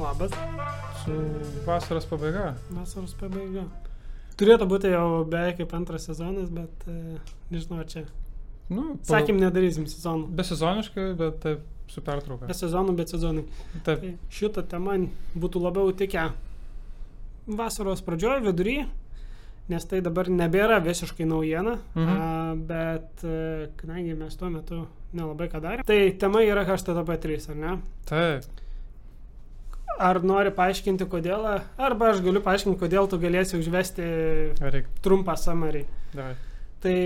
Labas, Su vasaros pabaiga. vasaros pabaiga. Turėtų būti jau beveik kaip antras sezonas, bet e, nežinau, čia. Nu, Sakym, nedarysim sezonų. Besezoniškai, bet taip, su pertrauka. Be sezonų, bet sezonai. Taip. Tai šitą temą būtų labiau tikę vasaros pradžioje, vidury, nes tai dabar nebėra visiškai naujiena, Mhm. a, bet e, kadangi mes tuo metu nelabai ką darėme, tai tema yra HTTP3, ar ne? Taip. Ar nori paaiškinti, kodėl, arba aš galiu paaiškinti, kodėl tu galėsi užvesti Reikia. trumpą. Davai. Tai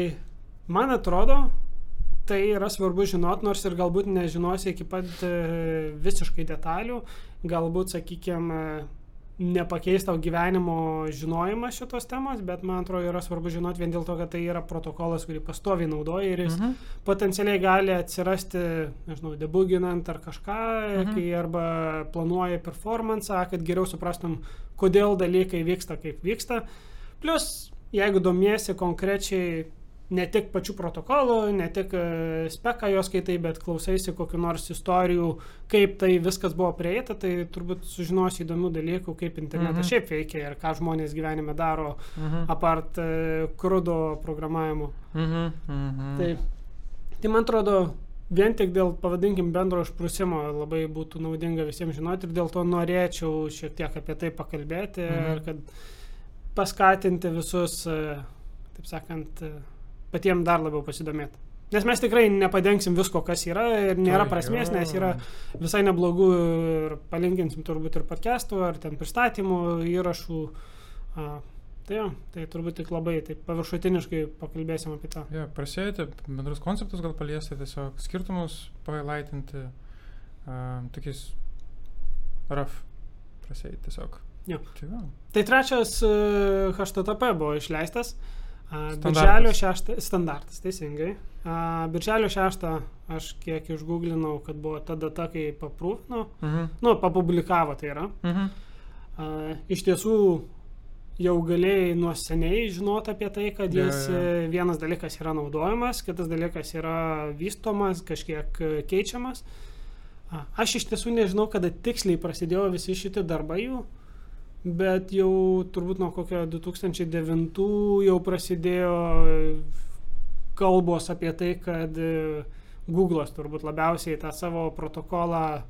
man atrodo, tai yra svarbu žinot, nors ir galbūt nežinosi iki pat e, visiškai detalių, galbūt, sakykime, nepakeis tau gyvenimo žinojimas šitos temos, bet man atrodo yra svarbu žinot vien dėl to, kad tai yra protokolas, kurį pastoviai naudoja ir jis Mhm. potencialiai gali atsirasti, nežinau, debuginant ar kažką, mhm. Mhm. kai arba planuoji performance, kad geriau suprastum, kodėl dalykai vyksta, kaip vyksta. Plus, jeigu domiesi konkrečiai ne tik pačių protokolų, ne tik e, speką jos skaitai, bet klausaisi kokiu nors istorijų, kaip tai viskas buvo prieita, tai turbūt sužinosi įdomių dalykų, kaip internetas Mhm. šiaip veikia ir ką žmonės gyvenime daro, Mhm. apart e, krudo programavimo. Mhm. Mhm. Tai, tai man atrodo, vien tik dėl, pavadinkim, bendro išprusimo labai būtų naudinga visiems žinoti ir dėl to norėčiau šiek tiek apie tai pakalbėti Mhm. ir kad paskatinti visus, e, taip sakant, patiems dar labiau pasidomėti. Nes mes tikrai nepadengsim visko, kas yra ir nėra prasmės, nes yra visai neblogų ir palinkinsim turbūt ir podcastų, ar ten pristatymų, įrašų. Tai jo, tai turbūt tik labai taip paviršutiniškai pakalbėsim apie tą. Jo, prasėti, bendrus konceptus gal paliesti, tiesiog skirtumus pailaitinti, uh, tokiais raf prasėti tiesiog. Jo. Tai va. Tai trečias e, HTTP buvo išleistas. Standartas. Birželio 6 standartas, teisingai. Birželio 6 aš kiek išgooglinau, kad buvo ta data, kai paprūvino, Mhm. nu, papublikavo tai yra. Mhm. A, Iš tiesų jau galėjai nuo seniai žinoti apie tai, kad jis jo. e, vienas dalykas yra naudojamas, kitas dalykas yra vystomas, kažkiek e, keičiamas. Aš iš tiesų nežinau, kada tiksliai prasidėjo visi šitie darbai jų, bet jau turbūt nuo kokio 2009 jau prasidėjo kalbos apie tai, kad e, Google'as turbūt labiausiai tą savo protokolą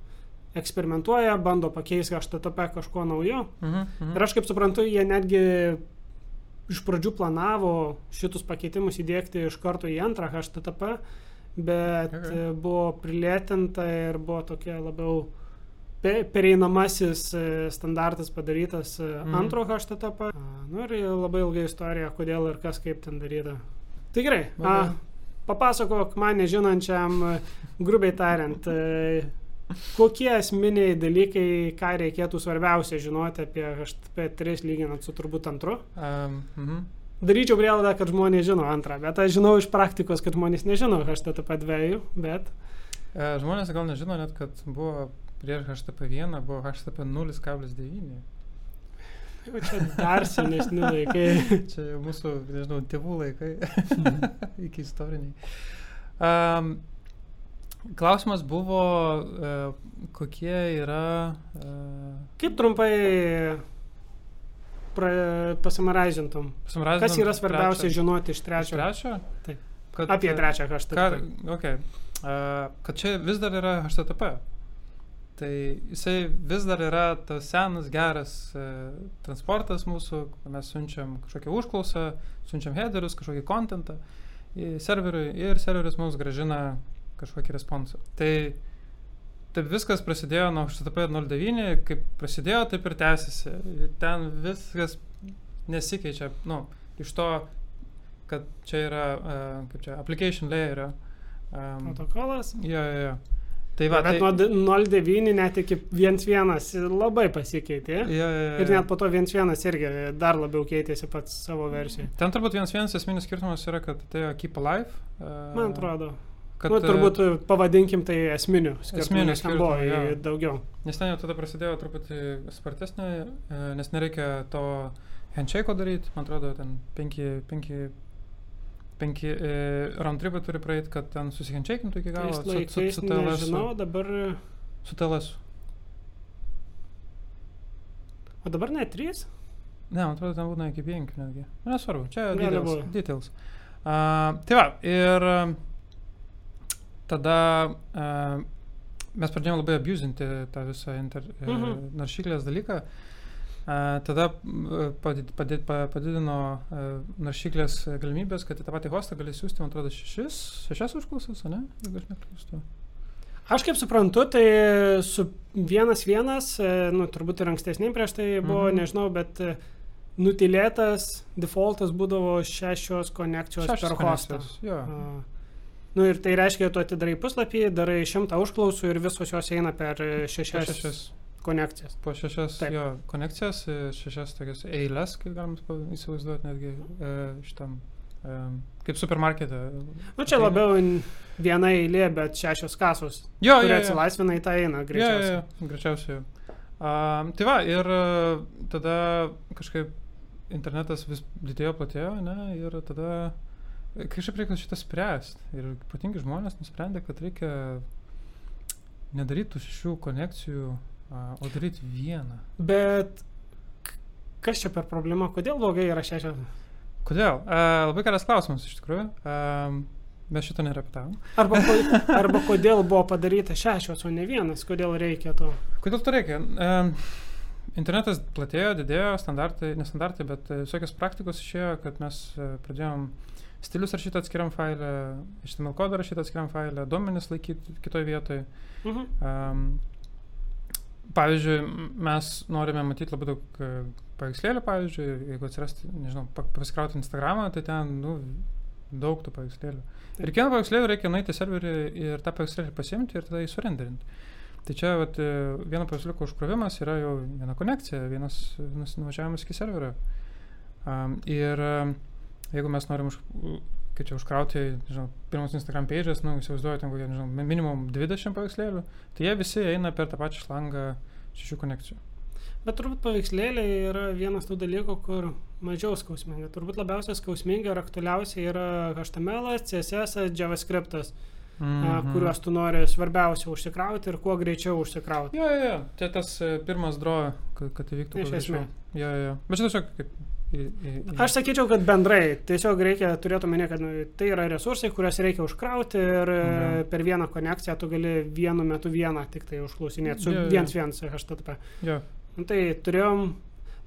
eksperimentuoja, bando pakeisti HTTP kažkuo naujo. Mhm. Mhm. Ir aš kaip suprantu, jie netgi iš pradžių planavo šitus pakeitimus įdėkti iš karto į antrą HTTP, bet Okay. okay. buvo prilėtinta ir buvo tokia labiau pe- pereinamasis e, standartas padarytas mm. Antro HTTP. Nu ir labai ilga istorija, kodėl ir kas kaip ten daryta. Tai gerai. A, papasakok man nežinančiam, e, grubiai tariant, kokie esminiai dalykai, ką reikėtų svarbiausia žinoti apie HTTP3 lyginant su turbūt antru. Um, mhm. Daryčiau prielaidą, kad žmonės žino antrą, bet aš žinau iš praktikos, kad žmonės nežino HTTP2, bet E, Žmonės gal nežino net, kad buvo prieš HTTP1 buvo HTTP 0,9. jau čia dar senesni laikai. Čia jau mūsų, nežinau, tėvų laikai. Iki istoriniai. Um, klausimas buvo, uh, kokie yra... Uh, Kaip trumpai pra, pasimarazintum? Kas yra svarbiausia žinoti iš Iš trečio? trečio? Taip. Kad, Apie e, trečią HTTP. okay. uh, kad čia vis dar yra HTTP. Tai jisai vis dar yra tas senas, geras uh, transportas mūsų, mes siunčiam kažkokią užklausą, siunčiam headerius, kažkokį kontentą į serveriui ir serveris mums gražina kažkokį responsą. Tai taip viskas prasidėjo nuo HTTP 09, kaip prasidėjo, taip ir tęsiasi. Ten viskas nesikeičia, nu, iš to, kad čia yra, uh, kaip čia, application layer. Um, Protokolas. jo, jo, jo. Tai va, Bet tai, nuo d- 0,9 net iki 1.1 labai pasikeitė. jo, jo, jo, Ir net po to 1.1 irgi dar labiau keitėsi pats savo versijai. Ten turbūt vienas vienas esminis skirtumas yra, kad tai Keep Alive. Uh, Man atrodo. Kad, nu, e, turbūt pavadinkim tai esminiu. skirtumu, Esminiu buvo skirtumu, į jo. daugiau. Nes ten jau tada prasidėjo truputį spartesnė, e, nes nereikia to handshake'o daryti, man atrodo, ten penki, penki, penki e, round tripą turi praeiti, kad ten susihandšakintų iki galo Tais su, su, su TLS. nežinau, dabar Su TLS. O dabar net 3? Ne, man atrodo, ten būna iki 5 netgi. Nu, Nesvarbu, čia Gali details. būt. details. Uh, tai va, ir uh, tada uh, mes pradėjome labai abusinti tą visą inter, uh, Mhm. naršyklės dalyką. Uh, tada padid, padid, pa- padidino uh, naršyklės galimybės, kad į tą patį hostą gali siūsti, man atrodo, šešis, šešias užklausas, ne? Jeigu aš neklystu. Aš kaip suprantu, tai su vienas vienas, e, nu, turbūt ir ankstesniai prieš tai buvo, Mhm. nežinau, bet e, nutilėtas defaultas būdavo šešios konekcijos Šešios per hostą. konekcijos, Jo. A, Nu ir tai reiškia, tu atidarai puslapį, darai šimtą užklausų ir visos jos eina per e, šešias, šešias, konekcijas. po šešias Taip. jo, konekcijas, e, šešias tokias eilės, kaip galima pa- įsivaizduoti netgi e, šitam, e, kaip supermarkete. Nu čia labiau viena eilė, bet šešios kasos. Jo, jo, jo. atsilaisvina į tą eina Jo, jo, greičiausiai. jo, greičiausiai. A, tai va, ir tada kažkaip internetas vis didėjo, platėjo, ne, ir tada kažkaip reikia šitą spręsti. Ir ypatingai žmonės nusprendė, kad reikia nedaryti tų šešių konekcijų, a, o daryti vieną. Bet kas čia per problema? Kodėl blogai yra šešios? Kodėl? A, labai geras klausimas iš tikrųjų. A, mes šito nerepetavom. Arba, ko, arba kodėl buvo padaryta šešios, o ne vienas? Kodėl reikia to? Kodėl to reikia? Um, internetas platėjo, didėjo, standartai, nestandartai, bet visokios praktikos išėjo, kad mes e, pradėjom stilius rašyti atskiriam failę, HTML kodą rašyti atskiriam failę, duomenis laikyti kitoje vietoje. Mhm. Um, pavyzdžiui, mes norime matyti labai daug e, paveikslėlių, pavyzdžiui, jeigu atsirasti, nežinau, pa- pasikrauti Instagramą, tai ten, nu, daug tų paveikslėlių. Ir kiekvieną paveikslėlį reikia nueiti į serverį ir tą paveikslėlį pasimti ir tada jį surenderinti. Tai čia vat, e, vieno paveiksliuko užkrovimas yra jau viena konekcija, vienas, nuvažiavimas iki serverio. Um, ir um, jeigu mes norim už, kaip čia užkrauti, nežinau, pirmus Instagram pages, nu, įsivaizduoju, ten kokie, nežinau, mi- minimum 20 paveikslėlių, tai jie visi eina per tą pačią šlangą šešių konekcijų. Bet turbūt paveikslėliai yra vienas tų dalykų, kur mažiau skausminga. Turbūt labiausiai skausminga ir aktualiausia yra HTML, CSS, JavaScript, Mhm. kuriuos tu nori svarbiausia užsikrauti ir kuo greičiau užsikrauti. Jo, jo, jo, tai tas e, pirmas draw, kad, kad įvyktų Iš esmės. Jo, jo, jo. Bet čia tiesiog kaip... Aš sakyčiau, kad bendrai tiesiog reikia turėti omenyje, kad nu, tai yra resursai, kuriuos reikia užkrauti ir e, Mhm. per vieną konekciją tu gali vienu metu vieną tik tai užklausinėti su Jo, jo. viens viens HTTP. Jo, Nu, tai turėjom.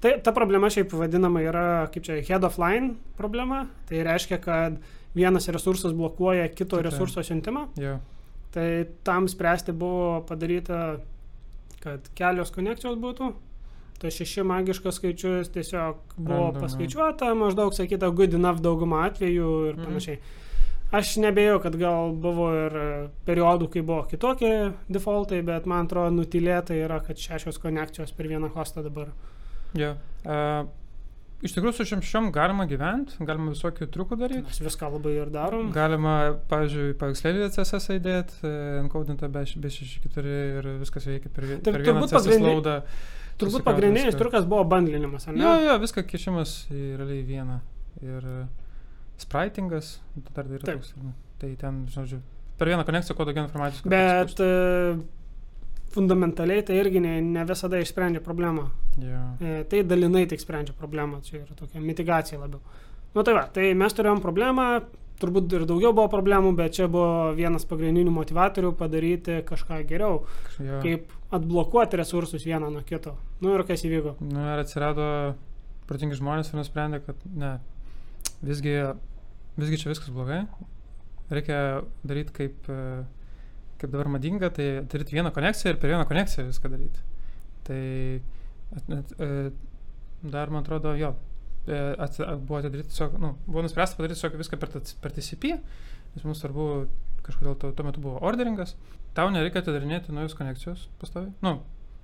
Tai ta problema šiaip vadinama yra, kaip čia, head of line problema. Tai reiškia, kad vienas resursas blokuoja kito Kitą. resurso siuntimą. jo. Tai tam spręsti buvo padaryta, kad kelios konekcijos būtų. Tai šeši magiškas skaičius tiesiog buvo Random, paskaičiuota, maždaug sakyta good enough daugumą atvejų ir Mhm. panašiai. Aš nebėjau, kad gal buvo ir e, periodų, kai buvo kitokie defaultai, bet man atrodo nutilėta yra, kad šešios konekcijos per vieną hostą dabar. Jo. Uh, iš tikrųjų, su šiam šiom galima gyventi, galima visokių triukų daryti. Mes viską labai ir darom. Galima, pavyzdžiui, paveikslėlį CSS įdėti, enkodintą be, be 64 ir viskas veikia per, per vieną CSS laudą. Turbūt pagrindinis viską. triukas buvo bandlinimas, ar ne? Jo, jo, viską kišimas į realiai vieną. Ir e, spritingas, dar yra Taip. toks. Tai ten, žodžiu, per vieną konekciją kuo daugiau informacijos. Bet e, fundamentaliai tai irgi ne, ne visada išsprendžia problemą. Jo. E, tai dalinai tik sprendžia problemą, čia yra tokia mitigacija labiau. Nu tai va, tai mes turėjom problemą, turbūt ir daugiau buvo problemų, bet čia buvo vienas pagrindinių motivatorių padaryti kažką geriau, Jo. kaip atblokuoti resursus vieną nuo kito. Nu ir kas įvyko. Nu, ir atsirado protingi žmonės ir nusprendė, kad ne, visgi, visgi čia viskas blogai. Reikia daryti kaip, kaip dabar madinga, tai daryti vieną konekciją ir per vieną konekciją viską daryti. Tai at, at, e, dar, man atrodo, jo, e, ats, a- buvo tiesiog, nu, buvo nuspręsta padaryti tiesiog viską per, per TCP, nes mums svarbu, kažkodėl to, tuo metu buvo orderingas. Tau nereikia atidarinėti naujus konekcijos pastoviai. Nu,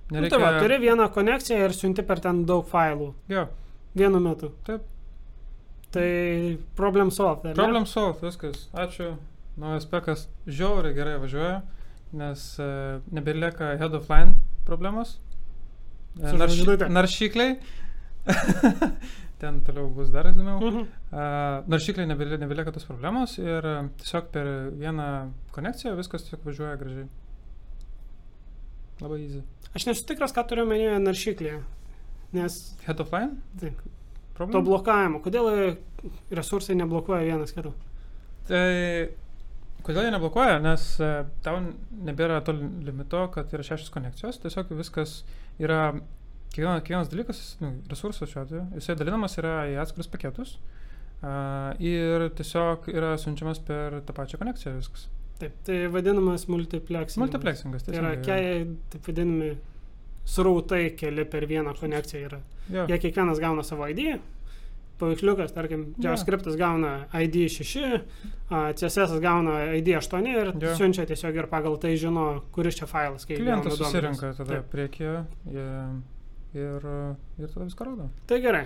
Nu, nereikia. tai va, turi vieną konekciją ir siunti per ten daug failų Jo, vienu metu. Taip. Tai problem solved. Problem solved, viskas. Ačiū. Naujas pekas žiauriai gerai važiuoja, nes uh, nebelieka head of line problemos. E, žvaigždute. naršykliai. Ten toliau bus dar įdomiau. Mhm. Uh, naršykliai nebelieka, nebelieka tos problemos ir uh, tiesiog per vieną konekciją viskas tiesiog važiuoja gražiai. Labai easy. Aš nesu tikras, ką turiu menyje naršyklėje. nes Head of line? Taip. to Problem? blokavimo, kodėl resursai neblokuoja vienas kito? Tai kodėl jie neblokuoja? Nes e, tau nebėra to limito, kad yra šešios konekcijos, tiesiog viskas yra, kiekvienas, kiekvienas dalykas, nu, resursas šiuo atveju, jisai dalinamas yra į atskirus paketus a, ir tiesiog yra siunčiamas per tą pačią konekciją viskas. Taip, tai vadinamas multiplexingas. Multiplexingas, Tai yra, teisingai, kei, taip vadinami, srautai keli per vieną konekciją yra. jo. Jie kiekvienas gauna savo ID, paveiksliukas, tarkim. JavaScriptas gauna ID 6, a, CSS gauna ID 8 ir Jo. siunčia tiesiog ir pagal tai žino, kuris čia failas. Klientas susirenka tada priekyje jie, ir, ir tada viską rodo. Tai gerai.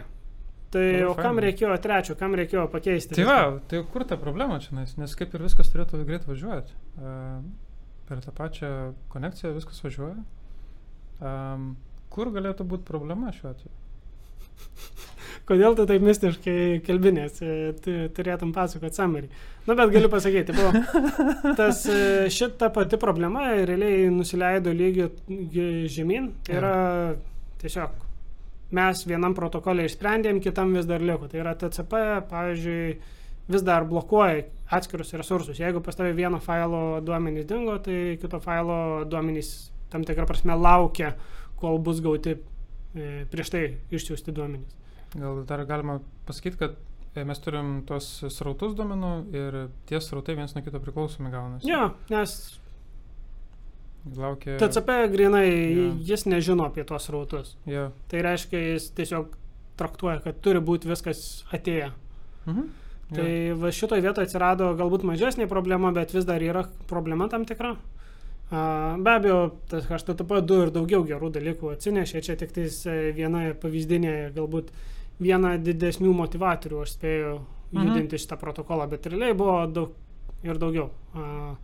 Tai Labai o kam fainai. reikėjo trečio, kam reikėjo pakeisti? Tai va, tai kur ta problema čia, nes, kaip ir viskas turėtų greit važiuoti. Uh, per tą pačią konekciją viskas važiuoja. Um, kur galėtų būti problema šiuo atveju? Kodėl tu taip mistiškai kalbinės, e, tu turėtum pasakoti summary. Na, bet galiu pasakyti, buvo tas e, šita pati problema realiai nusileido gi- žemyn. Tai yra tiesiog mes vienam protokolė išsprendėm, kitam vis dar liko. Tai yra TCP, pavyzdžiui, vis dar blokuoja atskirus resursus. Jeigu pas tavai vieno failo duomenys dingo, tai kito failo duomenys tam tikrą prasme laukia, kol bus gauti e, prieš tai išsiųsti duomenys. Gal dar galima pasakyti, kad e, mes turim tuos srautus duomenų ir tie srautai vienas nuo kito priklausomi gaunasi. Jo, nes Laukia. TCP grinai Jo. jis nežino apie tos rautus. Jo. Tai reiškia, jis tiesiog traktuoja, kad turi būti viskas atėję. Mhm. Tai Jo. va šitoje vietoje atsirado galbūt mažesnė problema, bet vis dar yra problema tam tikra. Be abejo, tas HTTP 2 ir daugiau gerų dalykų atsinešė, čia tik tais e, viena pavyzdinė, galbūt viena didesnių motivatorių, aš spėjau Mhm. judinti šitą protokolą, bet realiai buvo daug ir daugiau. E,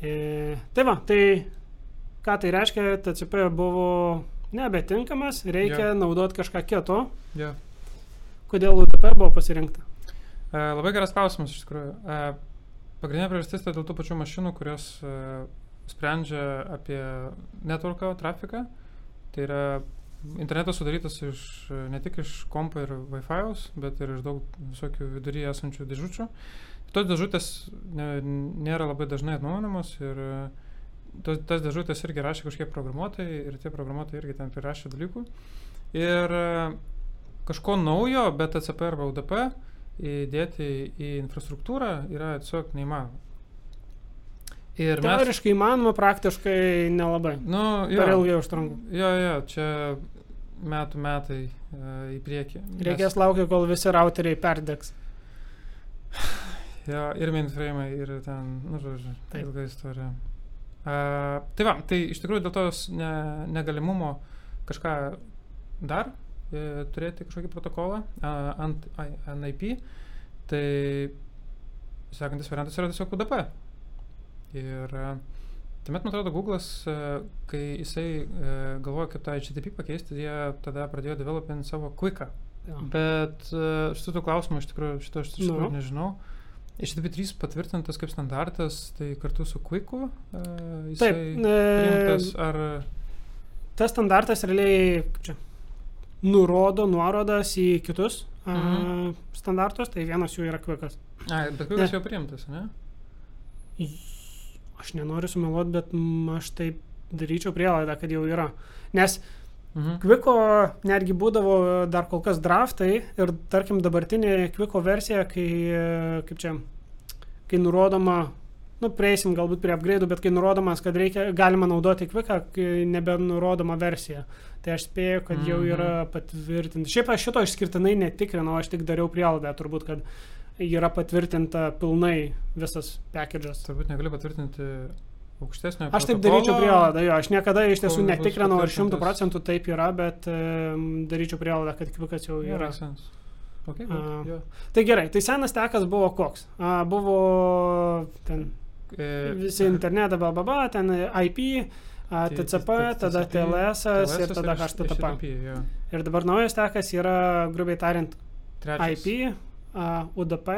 tai va, tai ką tai reiškia, TCP buvo nebetinkamas, reikia Jo. naudoti kažką kito. Jo. Kodėl UTP buvo pasirinkta? E, labai geras klausimas iš tikrųjų. E, pagrindinė priežastis tai dėl tų pačių mašinų, kurios e, sprendžia apie networko trafiką. Tai yra internetas sudarytas iš, e, ne tik iš kompo ir Wi-Fi, bet ir iš daug visokių vidury esančių dėžučių. Tos dėžutės nėra labai dažnai atnaujinamos ir e, tos, tas dėžutės irgi rašė kažkiek programuotojai ir tie programuotojai irgi ten prirašė dalykų. Ir e, kažko naujo, bet ACP arba UDP įdėti į infrastruktūrą yra tiesiog neįmanoma. Ir mes... Teoriškai įmanoma, praktiškai nelabai. Nu, Per jo, ilgai užtrunka. jo, jo, čia metų metai e, į priekį. Reikės laukti, kol visi routeriai perdegs. Jo, ir mainframe, ir ten, nu, žodžiu, tai ilga istorija. Uh, tai va, tai iš tikrųjų dėl tos ne, negalimumo kažką dar e, turėti kažkokį protokolą uh, ant ai, NIP, tai sekantis variantas yra tiesiog UDP. Ir uh, tuomet, man atrodo, Google'as, uh, kai jisai uh, galvoja, kaip tą HTTP pakeisti, jie tada pradėjo developinti savo Quicką. Jo. Bet uh, šitų klausimų iš tikrųjų, šito aš iš tikrųjų Nu. nežinau. HTTP 3 patvirtintas kaip standartas, tai kartu su Quicku uh, jisai Taip, priimtas e, ar... tas standartas realiai čia, nurodo nuorodas į kitus mhm. Mhm. standartus, tai vienas jų yra kvikas. Ai, bet Quickas jau priimtas, ne? Aš nenoriu sumeluoti, bet aš taip daryčiau prielaidą, kad jau yra. Nes Mhm. Kviko netgi būdavo dar kol kas draftai ir tarkim dabartinė Kviko versija, kai, kaip čia, kai nurodoma, nu prieisim galbūt prie upgrade'ų, bet kai nurodomas, kad reikia, galima naudoti Kviką, kai nebenurodoma versija. Tai aš spėju, kad jau Mhm. yra patvirtinta. Šiaip aš šito išskirtinai netikrinau, aš tik dariau prielaidą, turbūt, kad yra patvirtinta pilnai visas package'as. Turbūt negali patvirtinti aukštesnio. Aš taip daryčiau prielaidą, jo, aš niekada iš tiesų netikrinau, ar šimtų procentų taip yra, bet um, daryčiau prielaidą, kad kvikas jau yra. sense. Okay, good, jo. Tai gerai, tai senas tekas buvo koks? A, buvo ten E, visi internetą, bla bla bla, ten IP, TCP, tada TLS ir tada HTTP. Ir dabar naujas tekas yra, grubiai tariant. IP, UDP,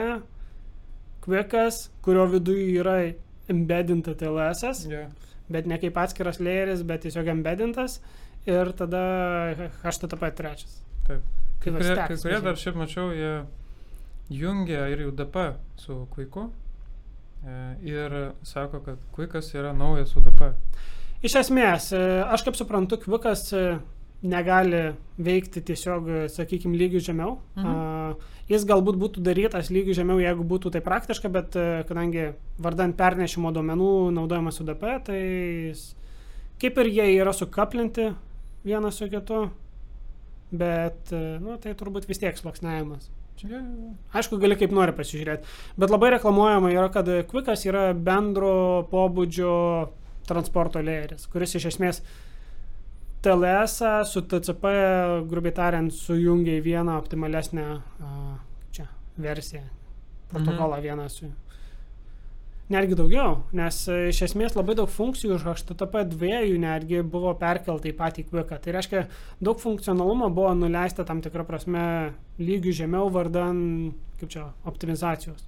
kvikas, kurio viduje yra embeddinta TLS. Jo. bet ne kaip atskiras layeris, bet tiesiog embeddintas. ir tada HTTP 3. Taip. Tai Kai kurie, stacks kai kurie dar šiaip mačiau, jie jungia ir UDP su Quick'u. e, Ir sako, kad Quick'as yra naujas UDP. Iš esmės, e, aš kaip suprantu, kvikas e, negali veikti tiesiog, sakykime, lygių žemiau. Mhm. A, Jis galbūt būtų darytas lygių žemiau, jeigu būtų tai praktiška, bet e, kadangi vardant pernešimo duomenų naudojamas UDP, tai kaip ir jie yra sukaplinti vienas su kitu, bet e, nu, tai turbūt vis tiek sluoksniavimas. Aišku, gali kaip nori pasižiūrėti. Bet labai reklamuojama yra, kad Quikas yra bendro pobūdžio transporto leeris, kuris iš esmės TLS su TCP, grubiai tariant, sujungia į vieną optimalesnę čia, versiją. Protokolą mhm. vieną su. Netgi daugiau, nes iš esmės labai daug funkcijų iš HTTP 2 netgi buvo perkelta į patį Quiką. Tai reiškia, daug funkcionalumo buvo nuleista tam tikrą prasme lygių žemiau vardan, kaip čia, optimizacijos.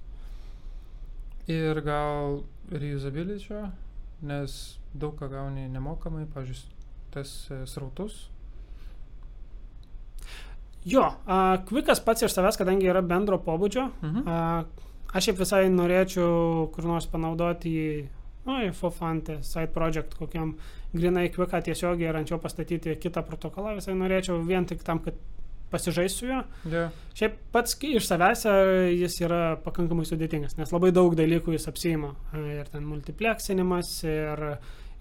Ir gal reusability, nes daug ką gauni nemokamai, pavyzdžiui, tas e, srautus. Jo, a, Quikas pats iš savęs, kadangi yra bendro pobūdžio, Mhm. a, aš šiaip visai norėčiau kur nors panaudoti į, nu, Fofante, side project kokiam grinai Quiką tiesiogiai ir ančiau pastatyti kitą protokolą, visai norėčiau vien tik tam, kad pasižaisiu su juo. Yeah. Šiaip pats iš savęs e, jis yra pakankamai sudėtingas, nes labai daug dalykų jis apsima. Ir ten multipleksinimas, ir,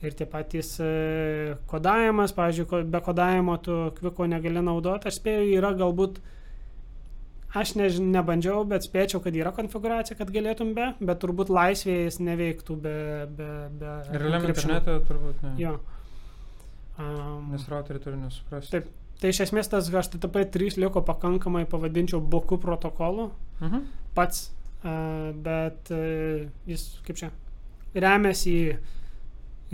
ir tie patys e, kodavimas, pavyzdžiui, be kodavimo tu kviko negali naudoti. Aš spėju, yra galbūt, aš než, nebandžiau, bet spėčiau, kad yra konfiguracija, kad galėtum be, bet turbūt laisvėje jis neveiktų be... be, be Realiam internete turbūt ne. Jo. Um, Nes routeriai turi nesuprasti. Taip. Tai iš esmės tas HTTP 3 liko pakankamai, pavadinčiau, boku protokolu Mhm. pats, a, bet e, jis kaip čia remiasi į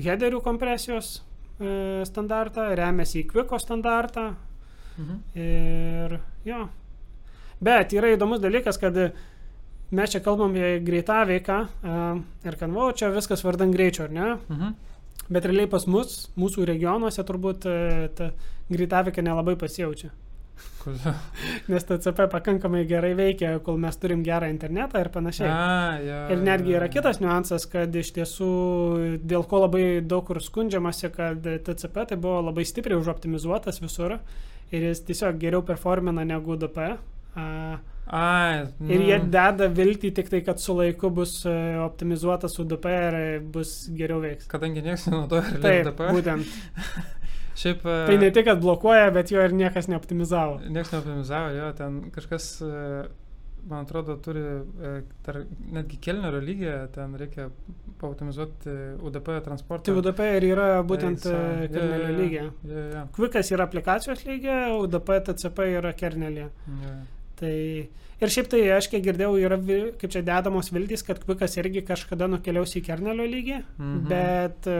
headerių kompresijos e, standartą, remiasi į Quiko standartą Mhm. ir jo. Bet yra įdomus dalykas, kad mes čia kalbam apie greitą veiką a, ir kad, o, čia viskas vardan greičio, ar ne? Mhm. Bet realiai pas mus, mūsų regionuose turbūt e, ta greitaveika nelabai pasijaučia. Nes TCP pakankamai gerai veikia, kol mes turim gerą internetą ir panašiai. A, ja, Ir netgi yra kitas niuansas, kad iš tiesų, dėl ko labai daug kur skundžiamasi, kad TCP tai buvo labai stipriai užoptimizuotas visur ir jis tiesiog geriau performina negu DP. A, Ai, Ir jie nu, deda viltį tik tai, kad su laiku bus e, optimizuotas UDP ir bus geriau veiks. Kadangi niekas nenaudoja Taip, realiai DP. būtent. Šiaip... e, Tai ne tik, kad blokuoja, bet jo ir niekas neoptimizavo. Niekas neoptimizavo, jo, ten kažkas, e, man atrodo, turi e, tar, netgi kelnerio lygiai, ten reikia paoptimizuoti UDP transportą. Tai UDP ir yra būtent. Jo, jo, kernelio jo. lygiai. Jo, jo, Quikas yra aplikacijos lygiai, UDP TCP yra kernelė. jo. Tai ir šiaip tai aš kiek girdėjau, yra kaip čia dedamos viltys, kad Quikas irgi kažkada nukeliaus į kernelio lygį, Mhm. bet e,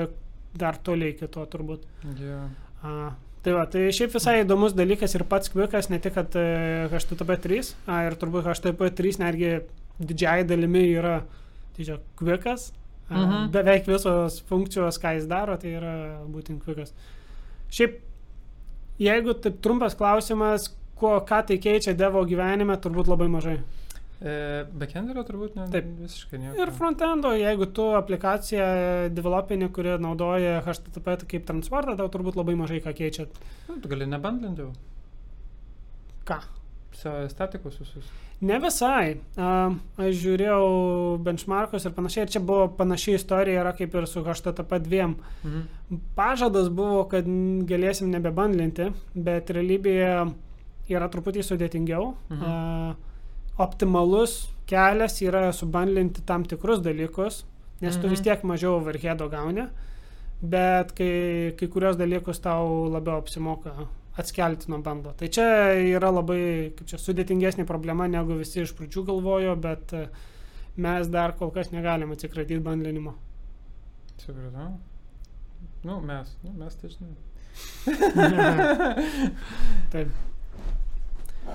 dar toliai iki to turbūt. Jo. A, tai va, tai šiaip visai įdomus dalykas ir pats Quikas, ne tik kad e, HTTP 3, a, ir turbūt HTTP 3 netgi didžiai dalimi yra tiesiog Quikas. A, Mhm. Beveik visos funkcijos, ką jis daro, tai yra būtent Quikas. Šiaip, jeigu taip trumpas klausimas, ko, ką tai keičia devo gyvenime, turbūt labai mažai. E, Backenderio turbūt ne, Taip. visiškai nieko. Ir frontendo, jeigu tu aplikaciją developini, kuri naudoja HTTP kaip transportą, tau turbūt labai mažai ką keičia. Nu, tu gali nebandlinti jau. Ką? Statikus visus. Ne visai. A, Aš žiūrėjau benchmarkus ir panašiai. Ir čia buvo panaši istorija yra kaip ir su HTTP 2. Mhm. Pažadas buvo, kad galėsim nebebandlinti, bet realybėje yra truputį sudėtingiau. Mhm. A, Optimalus kelias yra subandlinti tam tikrus dalykus, nes tu Mhm. vis tiek mažiau overheado gauni, bet kai, kai kurios dalykus tau labiau apsimoka atskelti nuo bando. Tai čia yra labai kaip čia, sudėtingesnė problema, negu visi iš pradžių galvojo, bet e, mes dar kol kas negalim atsikratyti bandlinimo. Supratau. Nu, mes, nu, mes tai žinai. Taip.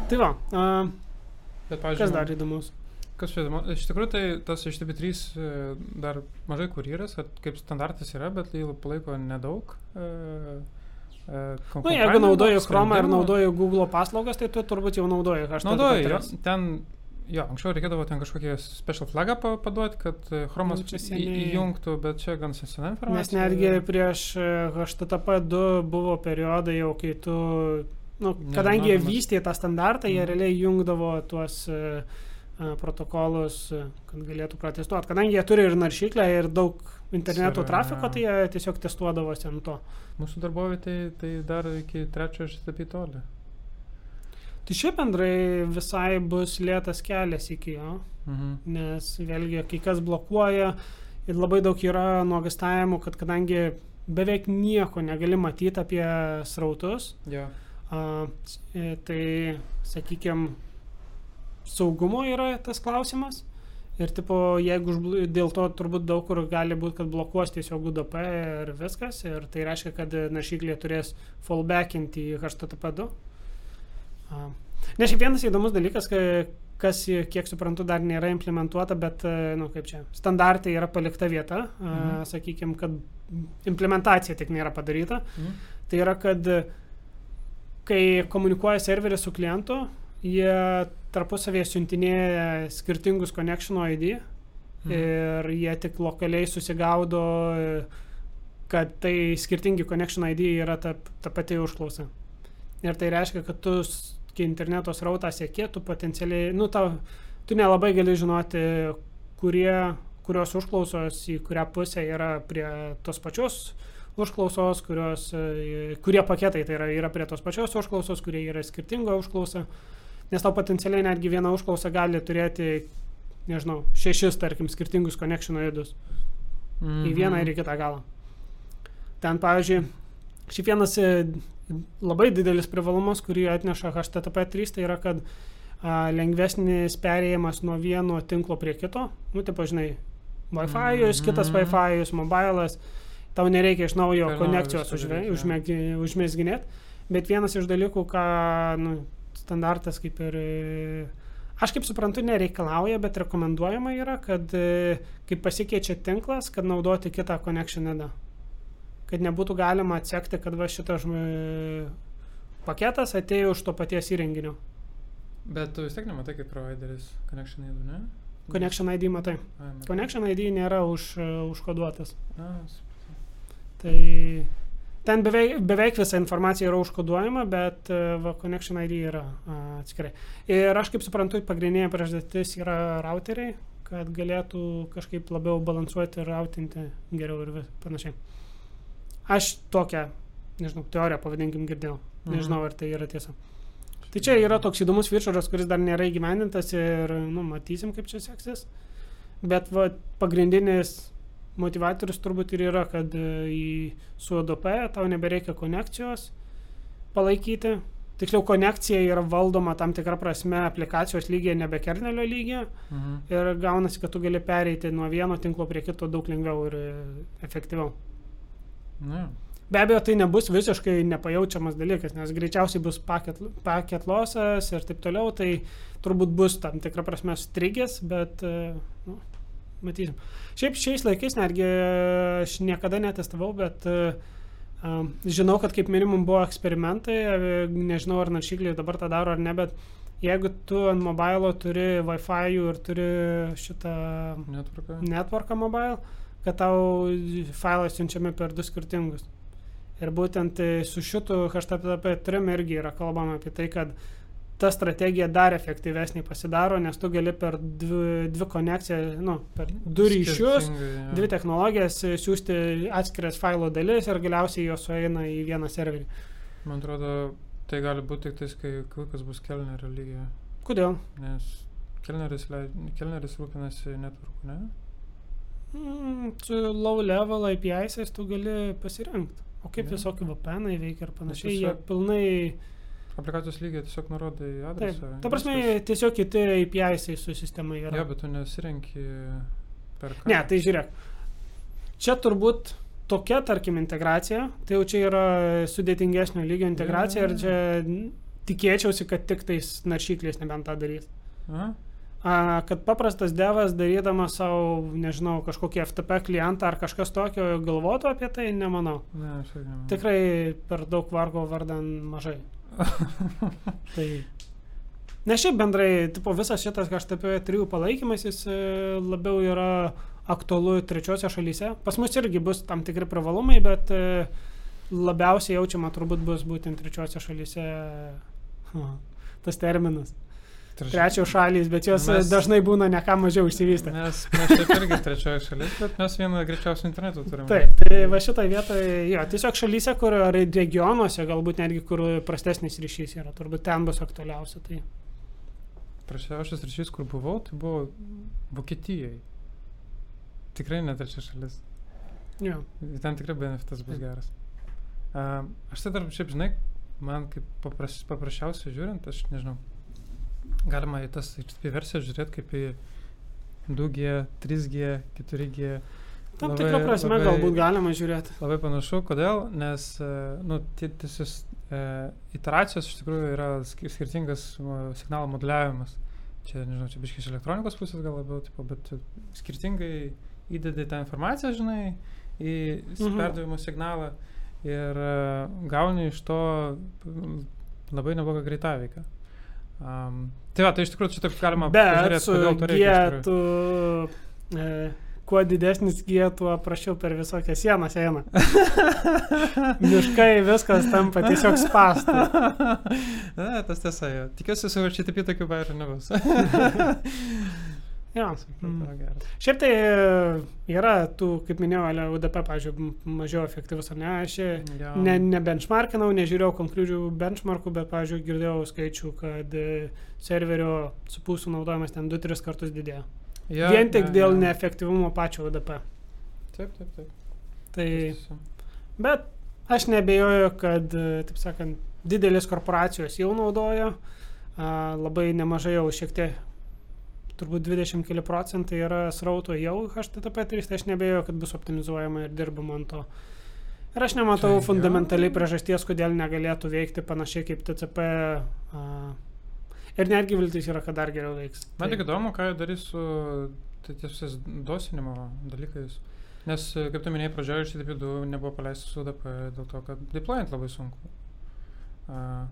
Tai va, a, Bet, pavyzdžiui, kas dar įdomus? Kas čia, iš tikrųjų, tai tas HTTP3 e, dar mažai kur yra, kad kaip standartas yra, bet jį palaiko nedaug. e, Na, nu, jeigu naudoju Chrome ir naudoju Google paslaugas, tai tu turbūt jau naudoji HTTP. Naudoju, jo, ten, jo, anksčiau reikėdavo ten kažkokį special flagą paduoti, kad Chromas Nu, čia seniai- įjungtų, bet čia gan sena informacija. Nes netgi prieš e, HTTP 2 buvo periodai jau, kai tu, nu, kadangi jie vystė tą standartą, jie Mhm. realiai jungdavo tuos e, e, protokolus, e, kad galėtų protestuoti. Kadangi jie turi ir naršyklę, ir daug interneto trafiko, tai jie tiesiog testuodavosi ant to. Mūsų darbovietė tai dar iki trečio HTTP toli. Tai šiaip bendrai visai bus lėtas kelias iki jo. Mhm. nes vėlgi kai kas blokuoja ir labai daug yra nuogastavimų, kad kadangi beveik nieko negali matyti apie srautus, Jo. E, tai, sakykime, saugumo yra tas klausimas. Ir tipo, jeigu dėl to turbūt daug kur gali būti, kad blokuos tiesiog UDP ir viskas, ir tai reiškia, kad naršyklė turės fallbackinti į HTTP2. A, Nes šiaip vienas įdomus dalykas, kas, kiek suprantu, dar nėra implementuota, bet, e, nu, kaip čia, standartai yra palikta vieta, Mhm. sakykime, kad implementacija tik nėra padaryta. Mhm. Tai yra, kad kai komunikuoja serveris su klientu, jie tarpusavėje siuntinėja skirtingus connection ID Mhm. ir jie tik lokaliai susigaudo, kad tai skirtingi connection ID yra ta, ta pati užklausa. Ir tai reiškia, kad tu, kai interneto srautą sieki, tu potencialiai, nu, tau, tu nelabai gali žinoti, kurie, kurios užklausos į kurią pusę yra prie tos pačios užklausos, kurios, e, kurie paketai tai yra, yra prie tos pačios užklausos, kurie yra skirtinga užklausa. Nes tau potencialiai netgi viena užklausa gali turėti, nežinau, šešis, tarkim, skirtingus connection įdus Mhm. į vieną ir į kitą galą. Ten, pavyzdžiui, šiaip vienas e, labai didelis privalumas, kurį atneša HTTP 3, tai yra, kad a, lengvesnis perėjimas nuo vieno tinklo prie kito. Nu, tai pažinai, Wi-Fi, Mhm. kitas Wi-Fi, mobilas, tau nereikia iš naujo Per konekcijos užmėsginėti. Bet vienas iš dalykų, ką nu, standartas kaip ir... e, Aš kaip suprantu, nereikalauja, bet rekomenduojama yra, kad e, kai pasikeičia tinklas, kad naudoti kitą connection edą. Kad nebūtų galima atsekti, kad va šitas paketas atėjo už to paties įrenginio. Bet tu vis tiek nematai kaip provideris connection įdų, ne? Connection ID matai. Ai, matai. Connection ID nėra už, e, užkoduotas. A, supratau. Tai ten beveik, beveik visa informacija yra užkoduojama, bet e, va, Connection ID yra atskirai. Ir aš kaip suprantu, pagrindinė priežastis yra routeriai, kad galėtų kažkaip labiau balansuoti ir routinti geriau ir vis, panašiai. Aš tokią, nežinau, teoriją pavadinkim girdėjau. Mhm. Nežinau, ar tai yra tiesa. Tai čia yra toks įdomus feature'as, kuris dar nėra įgyvendintas ir, nu, matysim, kaip čia seksis. Bet va, pagrindinis motivatorius turbūt ir yra, kad e, į su ODP tau nebereikia konekcijos palaikyti. Tiksliau, konekcija yra valdoma tam tikrą prasme aplikacijos lygiai, nebe kernelio lygiai. Mhm. Ir gaunasi, kad tu gali pereiti nuo vieno tinklo prie kito daug lengviau ir e, efektyviau. Na, Be abejo, tai nebus visiškai nepajaučiamas dalykas, nes greičiausiai bus paket, paket losas ir taip toliau, tai turbūt bus tam tikrą prasme strigęs, bet, e, nu, matysim. Šiaip šiais laikais netgi e, aš niekada netestavau, bet um, žinau, kad kaip minimum buvo eksperimentai, e, nežinau ar naršykliai dabar tą daro ar ne, bet jeigu tu ant mobilo turi Wi-Fi ir turi šitą netvarka. networką mobile, kad tau failai siunčiami per du skirtingus. Ir būtent su šitu HTTP trim irgi yra kalbama apie tai, kad ta strategija dar efektyvesnė pasidaro, nes tu gali per dvi, dvi konekcijas, nu, per du ryšius, jo. dvi technologijas siūsti atskiras failo dalis ir galiausiai jos sueina į vieną serverį. Man atrodo, tai gali būti tik tais, kai kokias bus kelnerio lygiai. Kodėl? Nes kelneris, kelneris rūpinasi netvarku, ne? Mm, su low level API'ais tu gali pasirinkti. O kaip Ne. visokie VPN veikia ir panašiai, jie pilnai Aplikacijos lygiai tiesiog nurodai Taip, adresą. ta prasme, viskas. tiesiog kiti API su sistema yra. Jo, bet tu nesirenki per ką. Ne, tai žiūrėk. Čia turbūt tokia, tarkim, integracija, tai jau čia yra sudėtingesnio lygio integracija ir čia n- tikėčiausi, kad tik tais naršyklis nebent tą darys. A? a, kad paprastas devas darydamas savo, nežinau, kažkokį FTP klientą ar kažkas tokio galvotų apie tai, nemanau. Ne, aš irgi nemanau. Tikrai per daug vargo vardan mažai. tai. Ne šiaip bendrai, tipo, visas šitas HTTP 3 palaikymas, jis e, labiau yra aktualu trečiose šalyse. Pas mus irgi bus tam tikri privalumai, bet e, labiausiai jaučiama turbūt bus būtent trečiose šalyse tas terminas. Trečios šalys, bet jos mes, dažnai būna ne ką mažiau išsivystę. Mes, mes šiaip irgi trečioji šalis, bet mes vieną greičiausių internetų turime. Taip, tai va šitoje vietoje, jo, tiesiog šalyse, kur ar regionuose, galbūt netgi kur prastesnis ryšys yra, turbūt ten bus aktualiausia. Tai. Prašiausias ryšys, kur buvau, tai buvo Vokietijai. Tikrai ne trečia šalis. Jo. Ten tikrai benefitas bus geras. Uh, aš tai dar šiaip žinai, man kaip papras, paprasčiausiai žiūrint, aš nežinau, galima į tas HTTP versijas žiūrėti kaip į 2G, 3G, 4G. Tam tikrą prasme labai- galbūt galima žiūrėti. Labai panašu, kodėl, nes, e, nu, tie- tiesios e, iteracijos iš tikrųjų yra sk- skirtingas signalo moduliavimas. Čia, nežinau, čia biškai iš elektronikos pusės gal labiau, tipo, bet skirtingai įdedi tą informaciją, žinai, į Mhm. perdavimo signalą ir e, gauni iš to labai neblogą greitaveiką. Um, tai va, tai iš tikrųjų čia taip galima Bet pažiūrėt, su kodėl G reikia. tu, e, kuo didesnis G, tuo prašiau per visokias sienas eina. Miškai viskas tampa tiesiog spastu. Ne, tas tiesa, jo. Tikiuosi, su HTTP tokių bairių nebus. Jo. Mm. Šiaip tai e, yra tų, kaip minėjau, ale UDP, pažiūrėjau, mažiau efektyvus ar ne. Aš Jo. ne, ne benchmarkinau, nežiūrėjau konkrečių benchmarkų, bet, pažiūrėjau, girdėjau skaičių, kad e, serverio supūsų naudojimas ten 2-3 kartus didėjo. Jo, Vien tik jo, dėl jo. neefektyvumo pačio UDP. Taip, taip, taip. Tai, bet aš nebejoju, kad, e, taip sakant, didelės korporacijos jau naudoja, labai nemažai jau šiek tiek, turbūt 20 keli procentai yra srauto jau HTTP 3, tai aš nebejoju, kad bus optimizuojama ir dirbama ant to. Ir aš nematau Tai fundamentaliai priežasties, kodėl negalėtų veikti panašiai kaip TCP. A, ir netgi viltis yra, kad dar geriau veiks. Man Tai- tik įdomu, ką jie darys su tai tiesiais dosinimo dalykais. Nes, kaip tu minėjai, pradžioje iš TTP2 nebuvo paleistas su UDP dėl to, kad deployant labai sunku. A,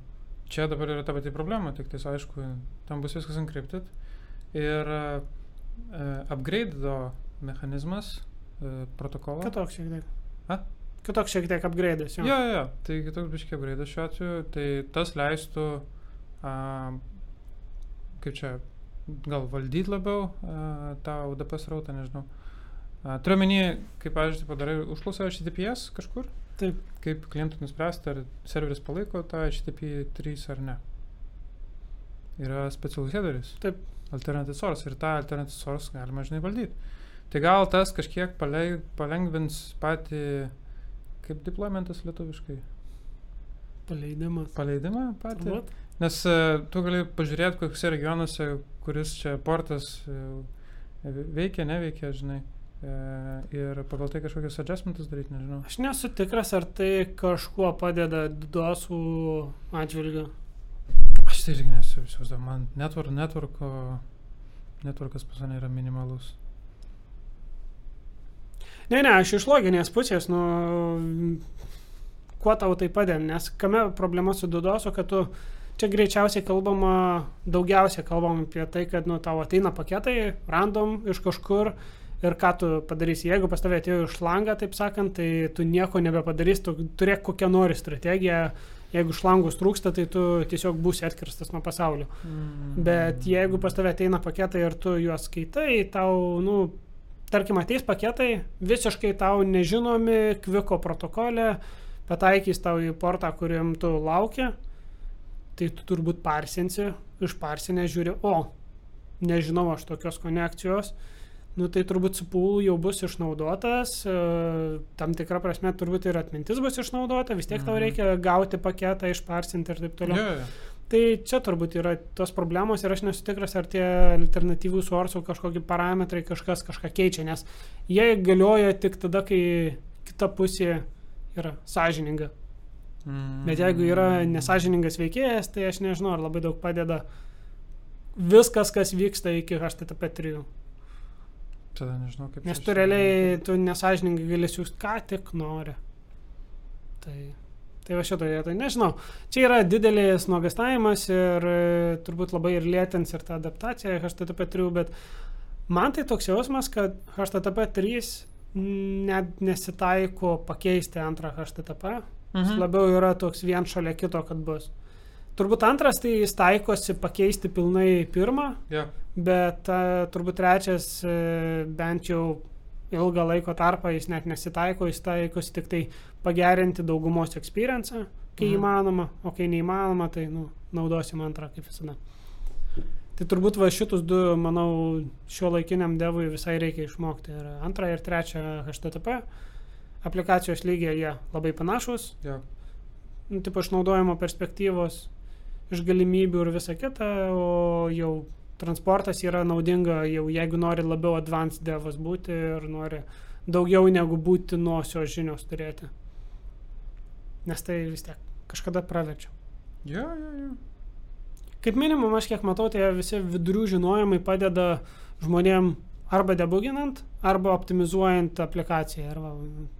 čia dabar yra ta pati problema, tik tais aišku, tam bus viskas encrypted. Ir uh, upgrade mechanizmas, uh, protokolas. Kitoks šiek tiek. A? Kitoks šiek tiek upgrade'as. Jo, jo, jo. Tai kitoks biškiai upgrade šiuo atveju. Tai tas leistų, a, kaip čia, gal valdyti labiau a, tą UDP srautą, nežinau. A, turiu menį, kaip, pavyzdžiui, padarai užklausą HTTPS kažkur. Taip. Kaip klientų nuspręsti, ar serveris palaiko tą HTTP 3 ar ne. Yra specialus headeris. Taip. Alternative source. Ir tą alternative source galima, žinai, valdyti. Tai gal tas kažkiek palengvins patį, kaip deploymentas lietuviškai. Paleidimas. Paleidimą patį. Turbūt. Nes uh, tu gali pažiūrėti, kokiuose regionuose, kuris čia portas uh, veikia, neveikia, žinai. Uh, ir pagal tai kažkokius adjustmentus daryti, nežinau. Aš nesu tikras, ar tai kažkuo padeda dosų atžvilgiu. Aš tai irgi nesu įsivaizduoju, man network, networko, networkas pas mane yra minimalus. Ne, ne, aš iš loginės pusės, nu, kuo tau tai padeda, nes kame problema su dudosu, kad tu čia greičiausiai kalbama, daugiausiai kalbam apie tai, kad, nu, tau ateina paketai, random iš kažkur ir ką tu padarysi. Jeigu pas tavai atėjo iš langą, taip sakant, tai tu nieko nebepadarysi, tu turėk kokią nori strategiją. Jeigu šlangus trūksta, tai tu tiesiog būsi atkirstas nuo pasaulio. Mm. Bet jeigu pas tave ateina paketai ir tu juos skaitai, tau, nu, tarkim, ateis paketai visiškai tau nežinomi, kviko protokole, pataikys tau į portą, kuriam tu laukia, tai tu turbūt parsinsi, išparsinę žiūri, o, nežinau aš tokios konekcijos, nu tai turbūt su pool jau bus išnaudotas, e, tam tikra prasme turbūt ir atmintis bus išnaudota, vis tiek tau Mhm. reikia gauti paketą, išparsinti ir taip toliau. Jo. Tai čia turbūt yra tos problemos ir aš nesu tikras, ar tie alternatyvų suorsų kažkokie parametrai kažkas kažką keičia, nes jie galioja tik tada, kai kita pusė yra sąžininga. Mm. Bet jeigu yra nesažiningas veikėjas, tai aš nežinau, ar labai daug padeda viskas, kas vyksta iki HTTP 3. Tada nežinau, kaip. Nes tu realiai, tu nesažininkai gali siūsti ką tik nori. Tai, tai va šitoje vietoje, nežinau. Čia yra didelis nuogastavimas ir e, turbūt labai ir lėtins ir tą adaptaciją HTTP 3, bet man tai toks jausmas, kad HTTP 3 net nesitaiko pakeisti antrą HTTP. Jis Mhm. labiau yra toks vien šalia kito, kad bus. Turbūt antras tai jis taikosi pakeisti pilnai pirmą, Jo. bet uh, turbūt trečias uh, bent jau ilgą laiko tarpą jis net nesitaiko, jis taikosi tik tai pagerinti daugumos experience, kai mhm. įmanoma, o kai neįmanoma, tai nu, naudosim antrą kaip visada. Tai turbūt va šitus du, manau, šio laikiniam devui visai reikia išmokti. Ir antrą ir trečią HTTP aplikacijos lygiai jie labai panašus, Jo. nu, tipo išnaudojimo perspektyvos, iš galimybių ir visa kita, o jau transportas yra naudinga, jau jeigu nori labiau advanced devas būti ir nori daugiau negu būtinosios žinios turėti. Nes tai vis tiek kažkada praverčia. Jo, jo, jo. Kaip minimum, aš kiek matau, tai visi vidurių žinojimai padeda žmonėm arba debuginant, arba optimizuojant aplikaciją. Arba,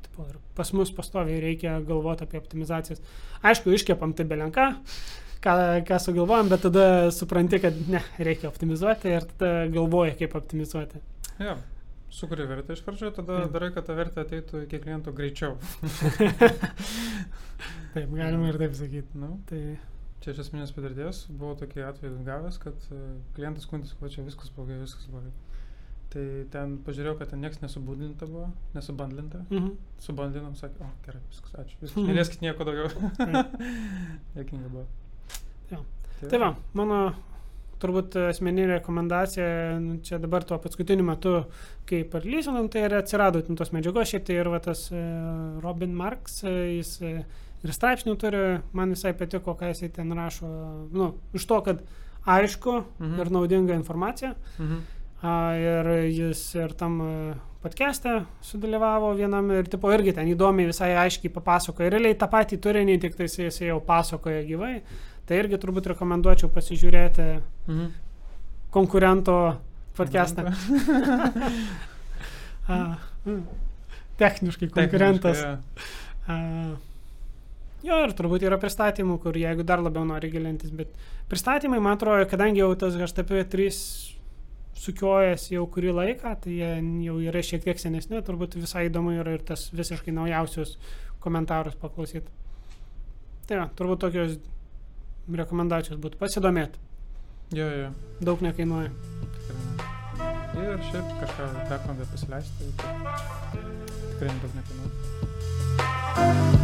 tipo, ir pas mus pastoviai reikia galvoti apie optimizacijas. Aišku, iškepam tai belenką, ką, ką sugalvojam, bet tada supranti, kad ne, reikia optimizuoti ir tada galvoji, kaip optimizuoti. Jo. Sukuri vertę iš pradžių, tada Taip. darai, kad ta vertė ateitų iki klientų greičiau. Taip, galima ir taip sakyti. Nu, Tai, čia iš esminės patirties buvau tokį atvejį gavęs, kad e, klientas skundėsi, kad čia viskas blogai, viskas blogai. Tai ten pažiūrėjau, kad ten niekas nesubudinta buvo, nesubandlinta. mhm. Subandlinom, sakė, o gerai, viskas, ačiū. Viskas, nelieskit nieko daugiau. Dėkinga buvo. Jo. Tai va, mano turbūt asmeninė rekomendacija, nu, čia dabar tuo paskutiniu metu, kai parlysinam, tai ir atsirado tos medžiagos, šiaip tai ir va tas e, Robin Marks, e, jis e, ir straipsnių turi, man visai patiko, ką jisai ten rašo, nu, iš to, kad aišku Mhm. ir naudinga informacija. Mhm. A, ir jis ir tam podcast'e sudalyvavo vienam ir tipo irgi ten įdomiai visai aiškiai papasakoja. Realiai tą patį turinį, tik tai jisai jau pasakoja gyvai. Tai irgi turbūt rekomenduočiau pasižiūrėti Mhm. konkurento podcast'ą. Mm, Techniškai konkurentas. Techniškai, A, Jo, ir turbūt yra pristatymų, kur jeigu dar labiau nori gilintis, bet pristatymai, man atrodo, kadangi jau tas HTTP 3 sukiojas jau kurį laiką, tai jie jau yra šiek tiek senesni, turbūt visai įdomu yra ir tas visiškai naujausius komentarus paklausyti. Tai va, turbūt tokios rekomendacijos būtų pasidomėti. Jo, jo. Daug nekainuoja. Tikrai. Ir šiaip kažką teko pasileisti. Tai tikrai daug nekainuoja.